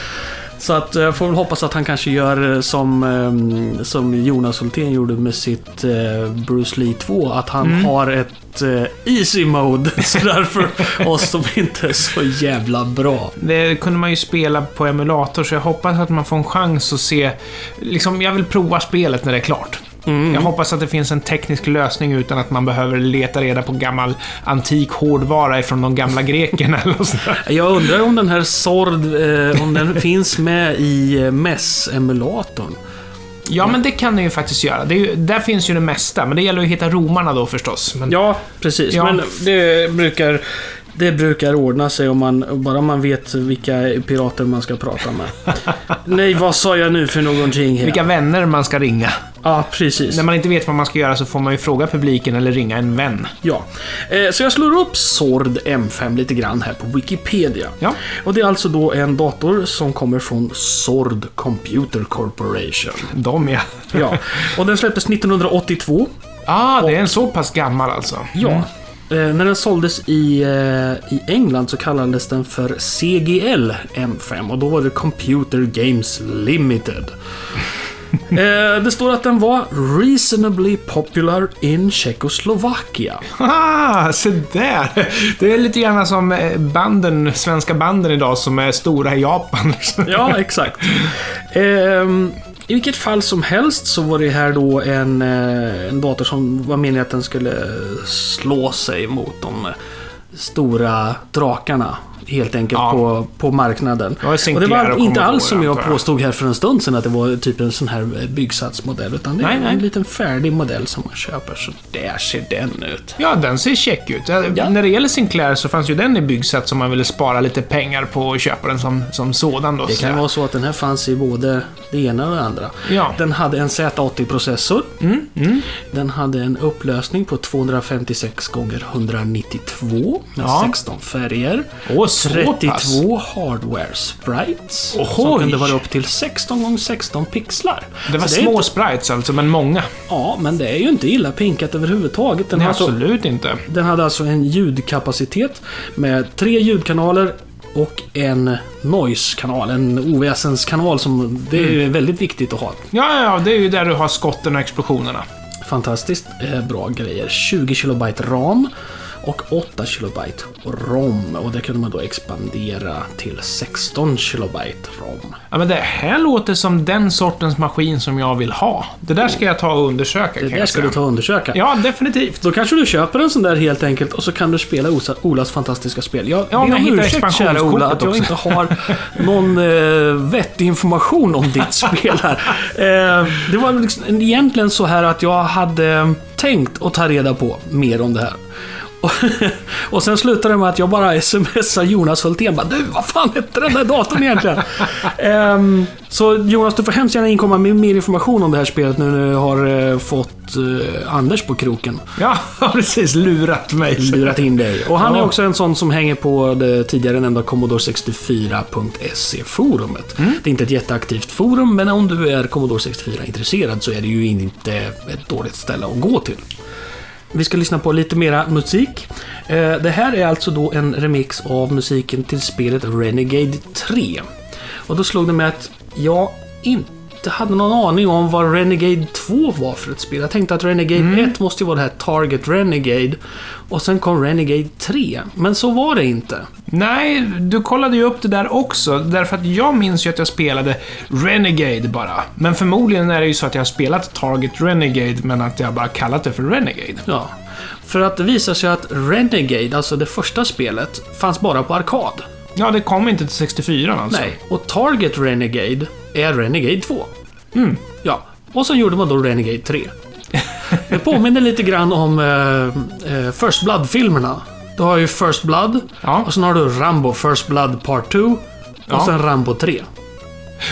Så att jag får väl hoppas att han kanske gör eh, som, eh, som Jonas Hultén gjorde med sitt eh, Bruce Lee 2. Att han har ett eh, easy mode. Sådär för oss som inte är så jävla bra. Det kunde man ju spela på emulator, så jag hoppas att man får en chans att se... Liksom, jag vill prova spelet när det är klart. Jag hoppas att det finns en teknisk lösning utan att man behöver leta reda på gammal antik hårdvara ifrån de gamla grekerna eller. Jag undrar om den här Sord, eh, om den finns med i eh, MES-emulatorn. Ja, men det kan den ju faktiskt göra. Ju, där finns ju det mesta, men det gäller att hitta romarna då förstås. Men, Ja, precis. Ja. Men det brukar, det brukar ordna sig om man, bara man vet vilka pirater man ska prata med. Nej, vad sa jag nu för någonting? Här? Vilka vänner man ska ringa. Ja, precis. När man inte vet vad man ska göra så får man ju fråga publiken eller ringa en vän. Ja. Eh, Så jag slår upp Sord M5 lite grann här på Wikipedia. Ja. Och det är alltså då en dator som kommer från Sord Computer Corporation. De ja. Ja. Och den släpptes 1982. Ah, det är en så pass gammal alltså. Ja. Eh, när den såldes i, eh, i England så kallades den för CGL M5 och då var det Computer Games Limited. Eh, det står att den var reasonably popular in Tjeckoslovakia. Ah, se där! Det är lite grann som eh, banden, svenska banden idag som är stora i Japan. Ja, exakt. Ehm, I vilket fall som helst så var det här då en, eh, en dator som var meningen att den skulle slå sig mot de eh, stora drakarna helt enkelt Ja. på, på marknaden. Det Och det var inte alls som jag påstod här för en stund sedan att det var typ en sån här eh, byggsatsmodell. Utan det är Nej, en liten färdig modell som man köper. Så där ser den ut. Ja, den ser check ut. Ja. När det gäller Sinclair så fanns ju den i byggsätt som man ville spara lite pengar på och köpa den som, som sådan då. Det kan vara så att den här fanns i både det ena och det andra. Ja. Den hade en Z80-processor. Mm, mm. Den hade en upplösning på 256 gånger 192 med Ja. 16 färger. Åh, så pass. 32 hardware sprites. Som Ohoj. kunde vara upp till 16 gånger 16 pixlar. Det var Så små inte, sprites alltså, men många. Ja, men det är ju inte illa pinkat överhuvudtaget. Den, Nej, alltså, absolut inte. den hade alltså en ljudkapacitet med tre ljudkanaler och en noise-kanal, en oväsenskanal som det är Mm. väldigt viktigt att ha. Ja, ja, det är ju där du har skotten och explosionerna. Fantastiskt eh, bra grejer. 20 kilobyte ram och 8 kilobyte ROM. Och det kunde man då expandera till 16 kilobyte ROM. Ja, men det här låter som den sortens maskin som jag vill ha. Det där ska jag ta och undersöka, Det där ska du ta och undersöka. Ja, definitivt. Då kanske du köper en sån där helt enkelt och så kan du spela Olas fantastiska spel. Jag Ja, ber om ursäkt, kära Ola, att jag inte har någon eh, vettig information om ditt spel här. Eh, det var liksom, egentligen så här att jag hade tänkt att ta reda på mer om det här. Och, och sen slutade det med att jag bara smsade Jonas Hultén. Bara, du, vad fan hette den där datorn egentligen? Ehm, så Jonas, du får hemskt gärna inkomma med mer information om det här spelet nu när jag har eh, fått eh, Anders på kroken. Ja, precis. Lurat mig. Lurat in dig. Och han är Ja. också en sån som hänger på det tidigare nämnda Commodore 64.se-forumet. Det är inte ett jätteaktivt forum, men om du är Commodore 64-intresserad så är det ju inte ett dåligt ställe att gå till. Vi ska lyssna på lite mera musik. Eh, Det här är alltså då en remix av musiken till spelet Renegade 3. Och då slog det mig att jag inte hade någon aning om vad Renegade 2 var för ett spel. Jag tänkte att Renegade 1 måste ju vara det här Target Renegade. Och sen kom Renegade 3. Men så var det inte. Nej, du kollade ju upp det där också. Därför att jag minns ju att jag spelade Renegade bara. Men förmodligen är det ju så att jag har spelat Target Renegade, men att jag bara kallat det för Renegade. Ja. För att det visar sig att Renegade, alltså det första spelet, fanns bara på arkad. Ja, det kom inte till 64 alltså. Nej. Och Target Renegade är Renegade 2. Mm. Ja. Och så gjorde man då Renegade 3. Det påminner lite grann om eh, eh, First Blood-filmerna. Du har ju First Blood, Ja. och sen har du Rambo First Blood Part 2, och Ja. sen Rambo 3.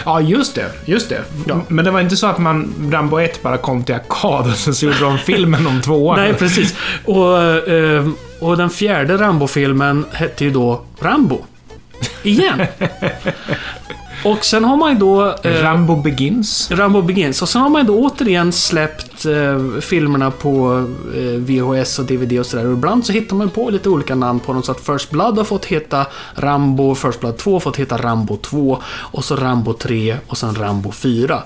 Ja, just det. Just det. Ja. Men det var inte så att man, Rambo 1 bara kom till arkad och sen så gjorde de filmen om två år. Nej, precis. Och, eh, och den fjärde Rambo-filmen hette ju då Rambo. Igen. Och sen har man ju då... eh, Rambo Begins. Rambo Begins. Och sen har man ju då återigen släppt eh, filmerna på eh, VHS och DVD och sådär. Och ibland så hittar man på lite olika namn på dem. Så att First Blood har fått heta Rambo, First Blood 2 har fått heta Rambo 2. Och så Rambo 3 och sen Rambo 4.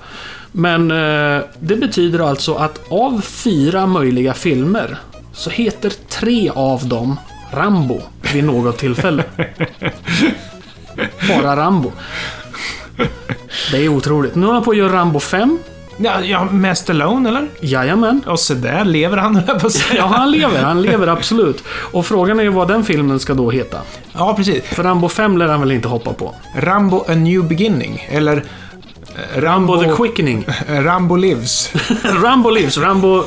Men eh, det betyder alltså att av fyra möjliga filmer så heter tre av dem Rambo vid något tillfälle. Bara Rambo. Det är otroligt. Nu håller han på att göra Rambo 5. Ja, ja med Stallone eller? Jajamän. Och så där lever han, höll jag på att säga. Ja, han lever. Han lever absolut. Och frågan är ju vad den filmen ska då heta. Ja, precis. För Rambo 5 lär han väl inte hoppa på? Rambo A New Beginning. Eller eh, Rambo... Rambo the Quickening. Rambo Lives. Rambo Lives. Rambo...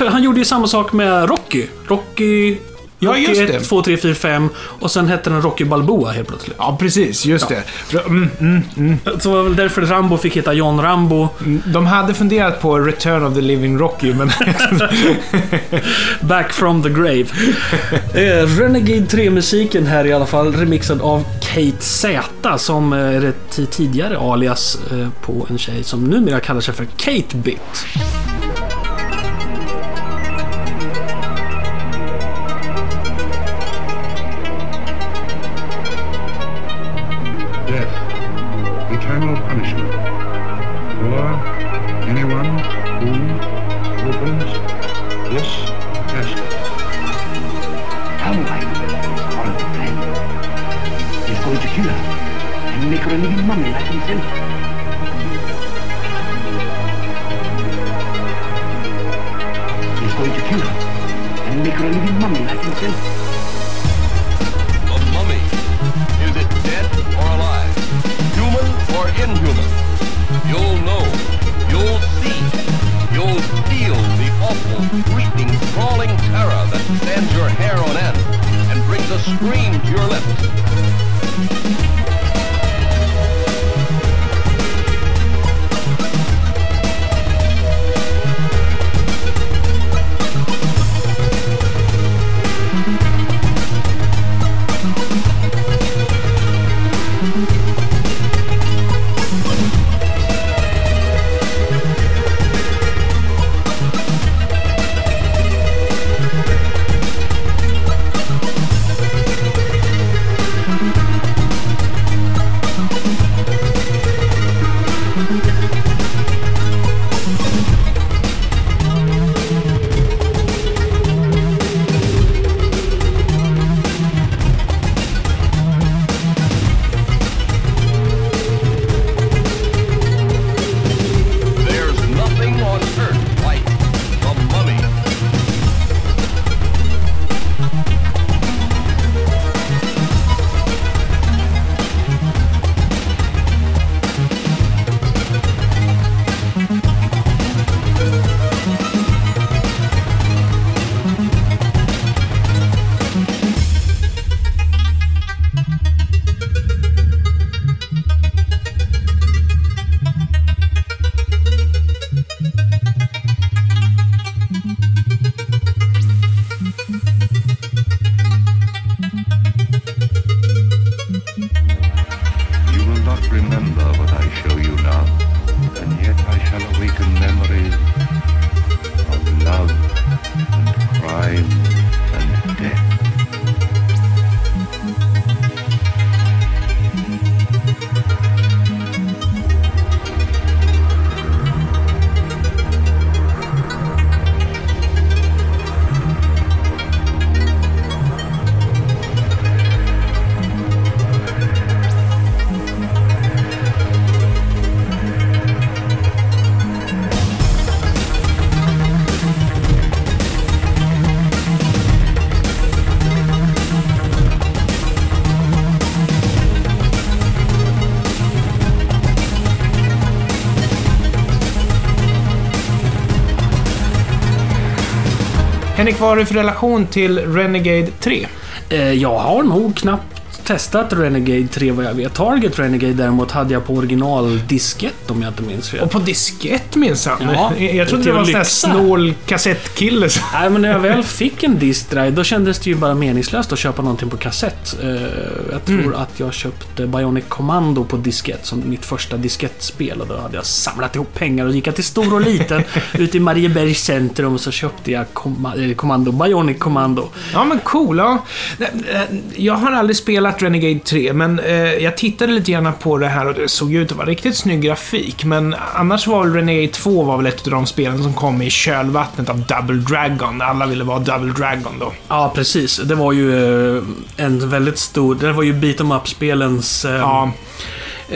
Han gjorde ju samma sak med Rocky. Rocky... Ja, just 1, det. 2, 3, 4, 5 och sen hette den Rocky Balboa helt plötsligt. Ja, precis. Just det. Mm, mm, mm. Så det var väl därför Rambo fick heta John Rambo. De hade funderat på Return of the Living Rocky, men... Back from the grave. Eh, Renegade 3-musiken här i alla fall, remixad av Kate Z som eh, är ett tidigare alias eh, på en tjej som numera kallar sig för Kate Bit. Eternal punishment. For Henrik, vad har du för relation till Renegade 3? Eh, jag har nog knappt testat Renegade 3 vad jag vet. Target Renegade däremot hade jag på originaldiskett om jag inte minns fel. Och på diskett minsann. Ja, jag trodde det var en sån lyxa. snål kassettkille. Nej, men när jag väl fick en diskdrive, då kändes det ju bara meningslöst att köpa någonting på kassett. Eh, Jag tror Mm. att jag köpte Bionic Commando på diskett som mitt första diskettspel. Och då hade jag samlat ihop pengar och gick jag till stor och liten ute i Mariebergs centrum och så köpte jag Commando, Bionic Commando. Ja, men cool. Ja. Jag har aldrig spelat Renegade 3, men eh, jag tittade lite grann på det här och det såg ut att vara riktigt snygg grafik. Men annars var väl Renegade 2 var väl ett av de spelen som kom i kölvattnet av Double Dragon. Alla ville vara Double Dragon då. Ja, precis. Det var ju eh, en väldigt stor... Det var ju beat em up-spelens... eh, Ja,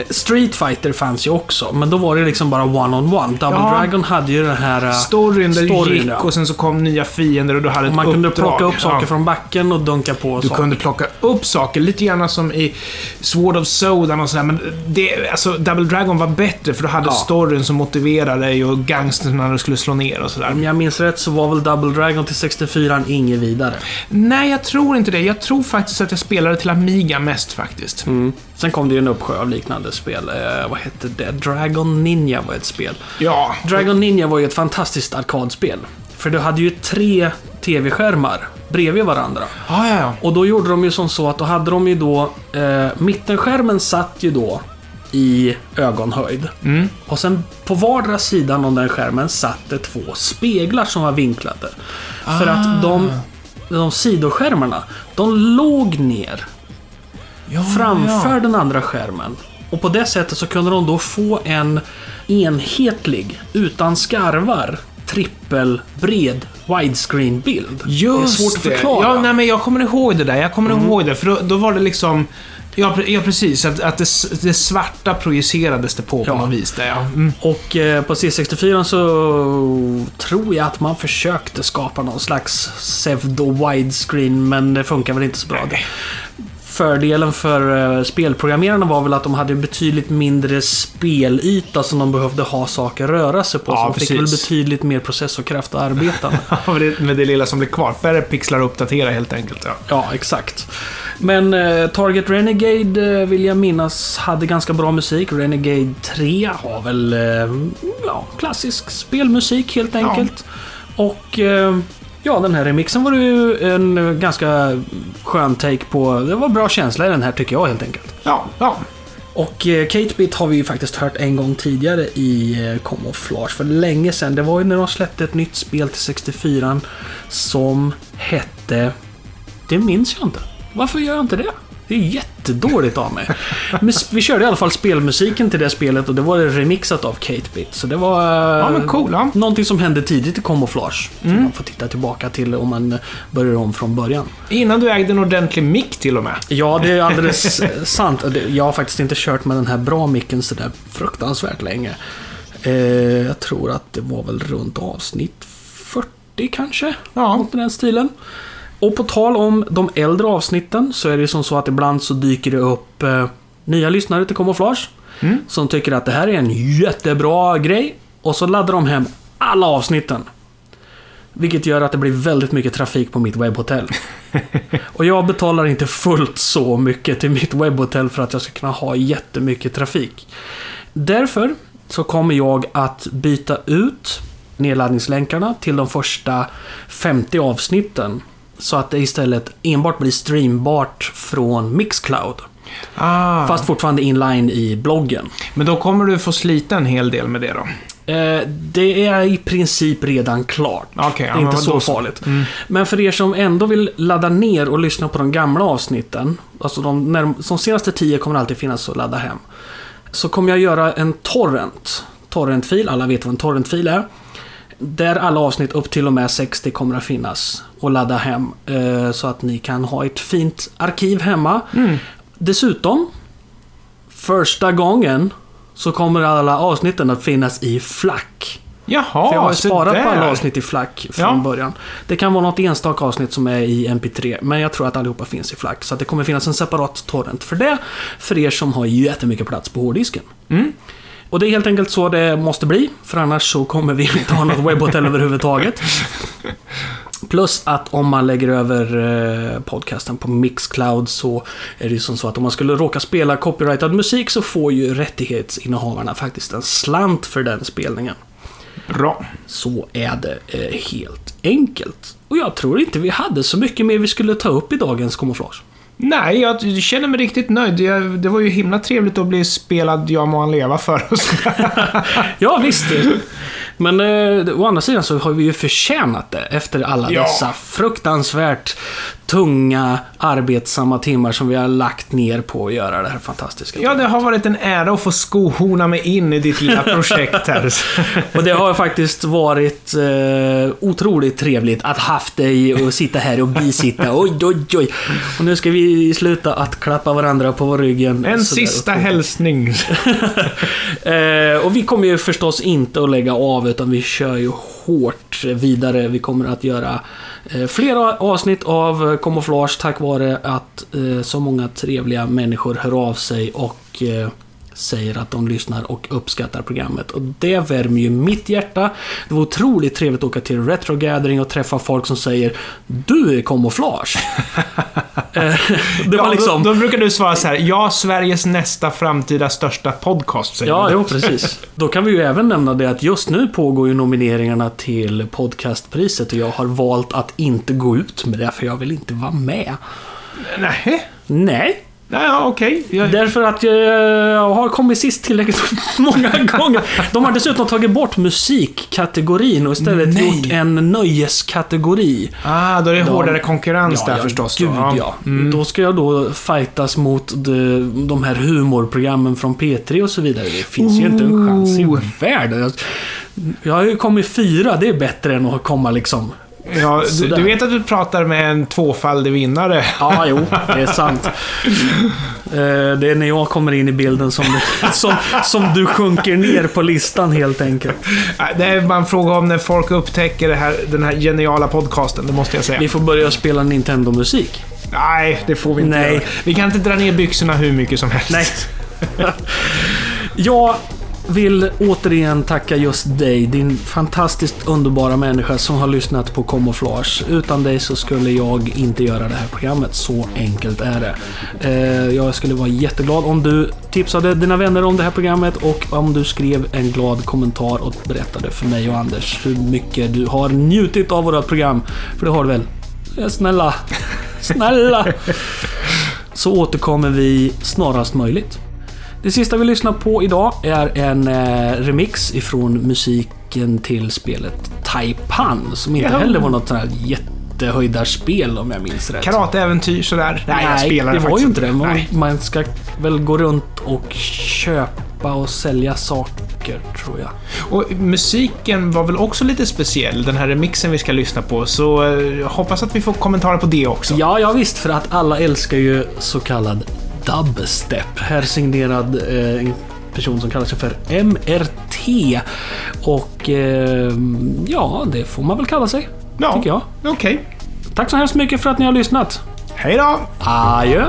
Street Fighter fanns ju också, men då var det liksom bara one-on-one. Double Ja. Dragon hade ju den här... eh, storyn där storyn, du gick ja. och sen så kom nya fiender och du hade Och ett man kunde uppdrag. plocka upp saker Ja. från backen och dunka på Du saker. kunde plocka upp saker, lite grann som i Sword of Sodan och sådär. Men det, alltså, Double Dragon var bättre för du hade Ja. storyn som motiverade dig och gangstern när du skulle slå ner och sådär. Om jag minns rätt så var väl Double Dragon till 64 inget vidare. Nej, jag tror inte det. Jag tror faktiskt att jag spelade till Amiga mest faktiskt. Mm. Sen kom det ju en uppsjö av liknande spel. Eh, vad hette det? Dragon Ninja var ett spel. Ja. Dragon Ninja var ju ett fantastiskt arkadspel. För du hade ju tre TV-skärmar bredvid varandra. Ja, ja, ja. Och då gjorde de ju som så att då hade de ju då... Eh, mittenskärmen satt ju då i ögonhöjd. Mm. Och sen på vardera sidan om den skärmen satt det två speglar som var vinklade. För Ah. att de, de sidoskärmarna, de låg ner ja framför ja. den andra skärmen. Och på det sättet så kunde de då få en enhetlig, utan skarvar, trippelbred widescreen-bild. Just det är svårt att förklara. Ja, nej, men jag kommer ihåg det där. Jag kommer ihåg det. För då, då var det liksom... Ja, ja precis. Att, att det, det svarta projicerades det på på Ja. något vis. Där, ja. Mm. Och eh, på C64 så tror jag att man försökte skapa någon slags pseudo widescreen, men det funkar väl inte så bra. För fördelen för eh, spelprogrammerarna var väl att de hade betydligt mindre spelyta som de behövde ha saker röra sig på. Ja, så de fick väl precis. betydligt mer processorkraft att arbeta med. Ja, med det- med det lilla som blir kvar. Färre pixlar att uppdatera helt enkelt. Ja. Ja, exakt. Men eh, Target Renegade eh, vill jag minnas hade ganska bra musik. Renegade 3 har väl eh, ja, klassisk spelmusik helt enkelt. Och eh, ja, den här remixen var ju en ganska skön take på. Det var bra känsla i den här tycker jag helt enkelt. Ja, ja. Och eh, Kate Bit har vi ju faktiskt hört en gång tidigare i eh, Camouflage för länge sedan. Det var ju när de släppte ett nytt spel till 64 som hette... Det minns jag inte. Varför gör jag inte det? Det är jättedåligt av mig. Men vi körde i alla fall spelmusiken till det spelet och det var remixat av Kate Bit. Så det var... Ja, men cool, ja. Någonting som hände tidigt i Camouflage. Som man får titta tillbaka till om man börjar om från början. Innan du ägde en ordentlig mick till och med. Ja, det är alldeles sant. Jag har faktiskt inte kört med den här bra micken sådär fruktansvärt länge. Eh, jag tror att det var väl runt avsnitt 40 kanske? Ja. Något i den stilen. Och på tal om de äldre avsnitten så är det som så att ibland så dyker det upp eh, nya lyssnare till Camouflage. Som tycker att det här är en jättebra grej. Och så laddar de hem alla avsnitten. Vilket gör att det blir väldigt mycket trafik på mitt webbhotell. Och jag betalar inte fullt så mycket till mitt webbhotell för att jag ska kunna ha jättemycket trafik. Därför så kommer jag att byta ut nedladdningslänkarna till de första 50 avsnitten. Så att det istället enbart blir streambart från Mixcloud. Ah, Fast fortfarande inline i bloggen. men då kommer du få slita en hel del med det då. Eh, det är i princip redan klart. Okej, det är inte så farligt. Men för er som ändå vill ladda ner och lyssna på de gamla avsnitten. Alltså de, när, de senaste tio kommer alltid finnas att ladda hem. Så kommer jag göra en torrent. Torrentfil, alla vet vad en torrentfil är. Där alla avsnitt upp till och med 60 kommer att finnas och ladda hem. Eh, så att ni kan ha ett fint arkiv hemma. Dessutom, första gången så kommer alla avsnitten att finnas i flack. Jaha, För jag har sparat där. på alla avsnitt i flack från Ja. början. Det kan vara något enstaka avsnitt som är i MP3, men jag tror att allihopa finns i flack. Så det kommer finnas en separat torrent för det, för er som har jättemycket plats på hårddisken. Mm. Och det är helt enkelt så det måste bli, för annars så kommer vi inte ha något webbhotell överhuvudtaget. Plus att om man lägger över eh, podcasten på Mixcloud så är det ju som så att om man skulle råka spela copyrightad musik så får ju rättighetsinnehavarna faktiskt en slant för den spelningen. Bra. Så är det eh, helt enkelt. Och jag tror inte vi hade så mycket mer vi skulle ta upp i dagens kamouflage. Nej, jag känner mig riktigt nöjd. Det, var ju himla trevligt att bli spelad Jag må han leva för oss. Ja, visst. Men eh, å andra sidan så har vi ju förtjänat det efter alla Ja. dessa fruktansvärt tunga, arbetsamma timmar som vi har lagt ner på att göra det här fantastiska. Ja, det har varit en ära att få skohorna mig in i ditt lilla projekt här. Och det har faktiskt varit eh, otroligt trevligt att haft dig och sitta här och bisitta. Oj, oj, oj. Och nu ska vi sluta att klappa varandra på ryggen. En sista hälsning. Eh, och vi kommer ju förstås inte att lägga av utan vi kör ju hårt vidare. Vi kommer att göra Eh, flera avsnitt av eh, Kamouflage tack vare att eh, så många trevliga människor hör av sig och säger att de lyssnar och uppskattar programmet. Och det värmer ju mitt hjärta. Det var otroligt trevligt att åka till Retro Gathering och träffa folk som säger Du är Camouflage. Eh, det var Ja, liksom... då, då brukar du svara så här. Ja, Sveriges nästa framtida största podcast, säger Ja, jo, precis. Då kan vi ju även nämna det att just nu pågår ju nomineringarna till podcastpriset och jag har valt att inte gå ut med det för jag vill inte vara med. Nej. Nej, Ja, ja, okej. Jag- därför att jag har kommit sist tillräckligt många gånger. De har dessutom tagit bort musikkategorin och istället Nej. gjort en nöjeskategori. Ah, då är det De- hårdare konkurrens där förstås. Gud då. ja. Då ska jag då fightas mot de, de här humorprogrammen från P3 och så vidare. Det finns ju inte en chans i Oh. världen. Jag, jag har ju kommit fyra, det är bättre än att komma liksom Ja, du, du vet att du pratar med en tvåfaldig vinnare. Ja, jo, det är sant. Eh, Det är när jag kommer in i bilden som, som, som du sjunker ner på listan helt enkelt. Det är bara en fråga om när folk upptäcker det här, den här geniala podcasten, det måste jag säga. Vi får börja spela Nintendo-musik. Nej, det får vi inte Nej. göra. Vi kan inte dra ner byxorna hur mycket som helst. Nej. Jag vill återigen tacka just dig, din fantastiskt underbara människa som har lyssnat på Camouflage. Utan dig så skulle jag inte göra det här programmet. Så enkelt är det. Eh, jag skulle vara jätteglad om du tipsade dina vänner om det här programmet och om du skrev en glad kommentar och berättade för mig och Anders hur mycket du har njutit av vårt program. För det har du väl? Eh, snälla. Snälla. Så återkommer vi snarast möjligt. Det sista vi lyssnar på idag är en eh, remix ifrån musiken till spelet Taipan. Som inte heller var något sånt här jättehöjdarspel om jag minns rätt. Karateäventyr sådär. Nej, jag spelar det var ju inte det. Man, Nej. man ska väl gå runt och köpa och sälja saker, tror jag. Och musiken var väl också lite speciell, den här remixen vi ska lyssna på. Så eh, hoppas att vi får kommentarer på det också. Ja, ja visst, för att alla älskar ju så kallad dubstep. Här signerad eh, en person som kallar sig för MRT. Och eh, ja, det får man väl kalla sig. Ja. Tycker jag. Okej. Tack så hemskt mycket för att ni har lyssnat. Hej då! Adjö!